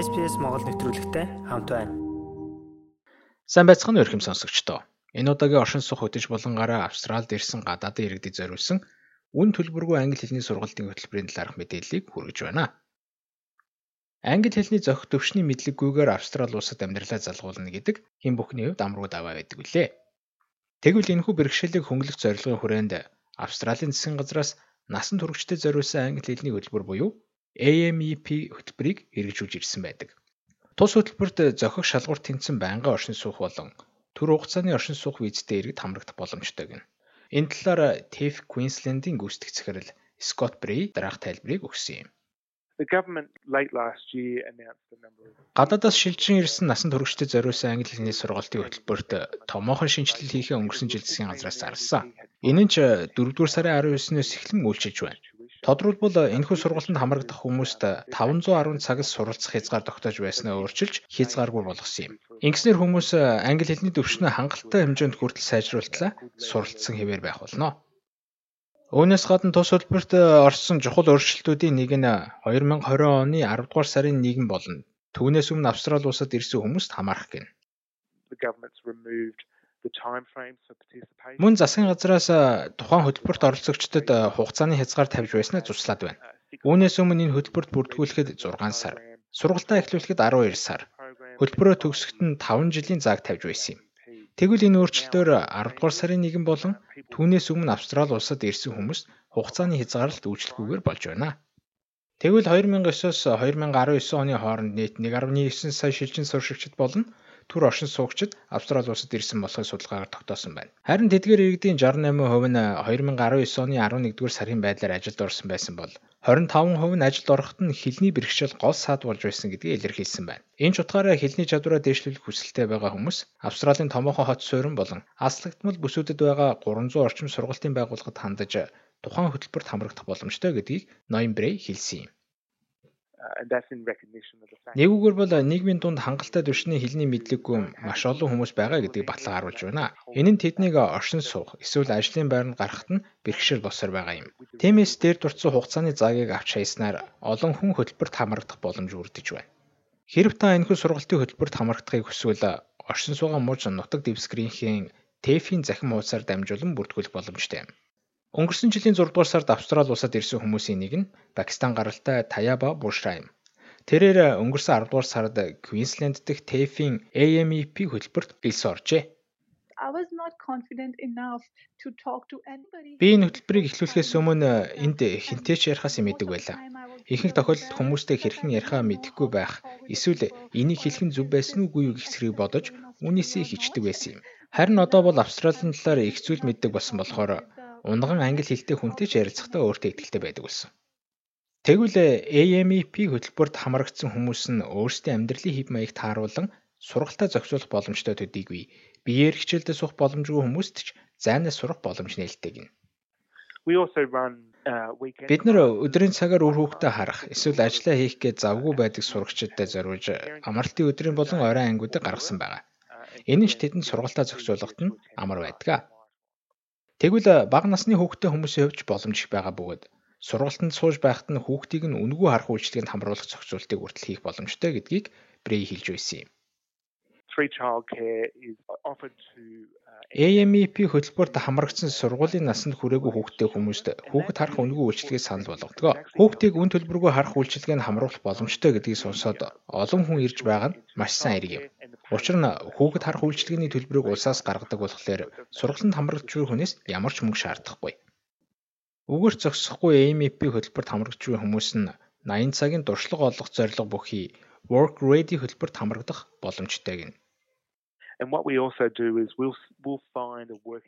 SPS Монгол нэвтрүүлэгтэй хамт байна. Сайн байцгаана уу ихэм сонсогчдоо. Энэ удаагийн оршин суух хөтөж болонгаараа Австралид ирсэн гадаадын иргэдэд зориулсан үн төлбөргүй англи хэлний сургалтын хөтөлбөрийн талаарх мэдээллийг хүргэж байна. Англи хэлний зохих төвшний мэдлэггүйгээр Австрали улсад амьдралаа залгуулна гэдэг хэн бүхний хувьд амруу даваа байдаг үлээ. Тэгвэл энэхүү бэрхшээлийг хөнгөлөх зорилгын хүрээнд Австралийн засгийн газраас насан туршидтэй зориулсан англи хэлний хөтөлбөр буюу AMEP хөтөлбөрийг хэрэгжүүлж ирсэн байдаг. Тус хөтөлбөрт зохих шалгуур тэнцэн байнгын оршин суух болон төр хугацааны оршин суух визтэй иргэд хамрагдах боломжтой гэнэ. Энэ талаар TEF Queensland-ийн гүйцэтгэх захирал Scott Bray дараах тайлбарыг өгсөн юм. Гадаадаас шилжин ирсэн насан туршидтэй зориулсан англи хэлний сургалтын хөтөлбөрт томоохон шинжилэл хийхээ өнгөрсөн жил засгийн газраас зарласан. Энэ нь ч 4-р сарын 19-ноос эхлэн үйлчилж байна. Тодорхойлбол энэхүү сургалтанд хамрагдах хүмүүст 510 цагаас суралцах хязгаар тогтоож байснаа өөрчилж хязгааргүй болгосон юм. Ингэснээр хүмүүс англи хэлний төвшнөө хангалттай хэмжээнд хүртэл сайжруултлаа суралцсан хэвээр байх болно. Үүнээс гадна тус хөтөлбөрт орсон чухал өөрчлөлтүүдийн нэг нь 2020 оны 10 дугаар сарын 1 болно. Түүнээс өмнө Австрали улсад ирсэн хүмүүст хамаарах гэнэ. Мөн засгийн газраас тухайн хөтөлбөрт оролцогчдод хугацааны хязгаар тавьж байснаа зурслаад байна. Үүнээс өмнө энэ хөтөлбөрт бүртгүүлэхэд 6 сар, сургалтаа эхлүүлэхэд 12 сар, хөтөлбөрөө төгсөхэд нь 5 жилийн зааг тавьж байсан юм. Тэгвэл энэ өөрчлөлтөөр 10 дугаар сарын 1 болон түүнээс өмнө Австрали улсад ирсэн хүмүүс хугацааны хязгаарлалт үйлчлэхгүйгээр болж байна. Тэгвэл 2009-оос 2019 оны хооронд нийт 1.9 сая шилжин суршигчид болно төр оршин суугчид Австрали улсад ирсэн болохыг судалгаагаар тогтоосон байна. Харин тэдгээр иргэдийн 68% нь 2019 оны 11-р сарын байдлаар ажилд орсон байсан бол 25% нь ажилд ороход нь хэлний бэрхшээл гол саад болж байсан гэдгийг илэрхийлсэн байна. Энэ ч утгаараа хэлний чадвараа дээшлүүлэх хүсэлтэй байгаа хүмүүс Австралийн томоохон хот суурин болон аслагдмал бүсүүдэд байгаа 300 орчим сургалтын байгууллагад хандаж тухайн хөтөлбөрт хамрагдах боломжтой гэдгийг Ноембрэ хэлсэн юм. Нэгүгээр бол нийгмийн дунд хангалттай түвшний хэлний мэдлэггүй маш олон хүмүүс байгаа гэдгийг батлан харуулж байна. Энэ нь тэднийг оршин суух эсвэл ажлын байранд гарахад нь бэрхшээл босоор байгаа юм. Тиймээс дээр дурдсан хугацааны заагийг авч хаяснаар олон хүн хөтөлбөрт хамрагдах боломж үрдэж байна. Хэрв та энэхүү сургалтын хөтөлбөрт хамрагдахыг хүсвэл оршин суугаа мууж нутаг дэвсгэрийнхээ ТЭФ-ийн захин хуудасаар дамжуулан бүртгүүлэх боломжтой юм. Өнгөрсөн жилийн 6 дугаар сард Австрали улсад ирсэн хүмүүсийн нэг нь Пакистан гаралтай Таяба Бушра юм. Тэрээр өнгөрсөн 10 дугаар сард Квинсленд дэх TAFE-ийн AMEP хөтөлбөрт элс оржээ. Би энэ хөтөлбөрийг эхлүүлэхээс өмнө энд хинтээ ч ярихаас мэддэг байлаа. Ихэнх тохиолдолд хүмүүстэй хэрхэн ярихаа мэдэхгүй байх, эсвэл энийг хэлэх нь зөв байсан уугүй юу гэх зэрэг бодож үүнээсээ хичдэг байсан юм. Харин одоо бол Австралийн талаар их зүйл мэддэг болсон болохоор унган англи хэлтэй хүнтэй ч ярилцахдаа өөртөө ихтэй байдаг болсон. Тэгвэл AMEP хөтөлбөрт хамрагдсан хүмүүс нь өөрсдийн амьдралын хэв маягт тааруулан сургалтаа зохицуулах боломжтой төдийгүй биеэр хичээлдээ суух боломжгүй хүмүүст ч зайнаас сурах боломж нээлттэй гин. Uh, Бид нэр өдрийн цагаар үр хүүхдээ харах эсвэл ажиллаа хийх гэж завгүй байдаг сурагчидтай зориулж амралтын өдрийн болон оройн ангиудыг гаргасан байгаа. Энэ нь ч тэдэнд сургалтаа зохицуулахад нь амар байдаг. Тэгвэл бага насны хүүхдтэй хүмүүсийн хувьд боломж их байгаа бөгөөд сургалтанд сууж байхад нь хүүхдийг нь үнгүй харах үйлчлэгэнд хамруулах зохицуултыг хүртэл хийх боломжтой гэдгийг Брей хэлж байсан юм. AMEP хөтөлбөрт хамрагдсан сургуулийн насанд хүрээгүй хүүхдтэй хүмүүст хүүхэд харах үнгүй үйлчилгээ санал болгодог. Хүүхдийг үн төлбөргүй харах үйлчилгээнд хамруулах боломжтой гэдгийг сонсоод олон хүн ирж байгаа нь маш сайн хэрэг юм. Учир нь хүүхэд харах үйлчилгээний төлбөрийг улсаас гаргадаг болохоор сургалтанд хамрагдж буй хүнээс ямар ч мөнгө шаардахгүй. Үгээр зогсохгүй AMP хөтөлбөрт хамрагдж буй хүмүүс нь 80 цагийн дуршлаг олох зорилго бүхий Work Ready хөтөлбөрт хамрагдах боломжтой гэнэ.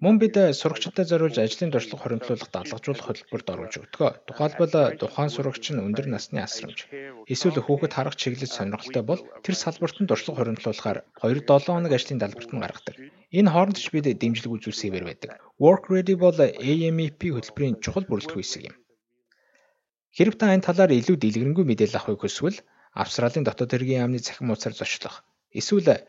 Мөн бид сурагчдад зориулж ажлын дуршлаг хоригдлуулах дадлгажуулах хөтөлбөрт оруулж өгдөг. Тухайлбал тухайн сурагч нь өндөр насны асрамж эсвэл хүүхэд харах чиглэл сонирхолтой бол тэр салбарт нь дуршлаг хоригдлуулахаар 2-7 хоног ажлын далбарт нь гаргадаг. Энэ хооронд ч бид дэмжлэг үзүүлсээр байдаг. Work Ready бол AMEP хөтөлбөрийн чухал бүрэлдэхүүн хэсэг юм. Хэрв та энэ талаар илүү дэлгэрэнгүй мэдээлэл авахыг хүсвэл Австралийн дотоод хэргийн яамны цахим хуудасаар зочлох эсвэл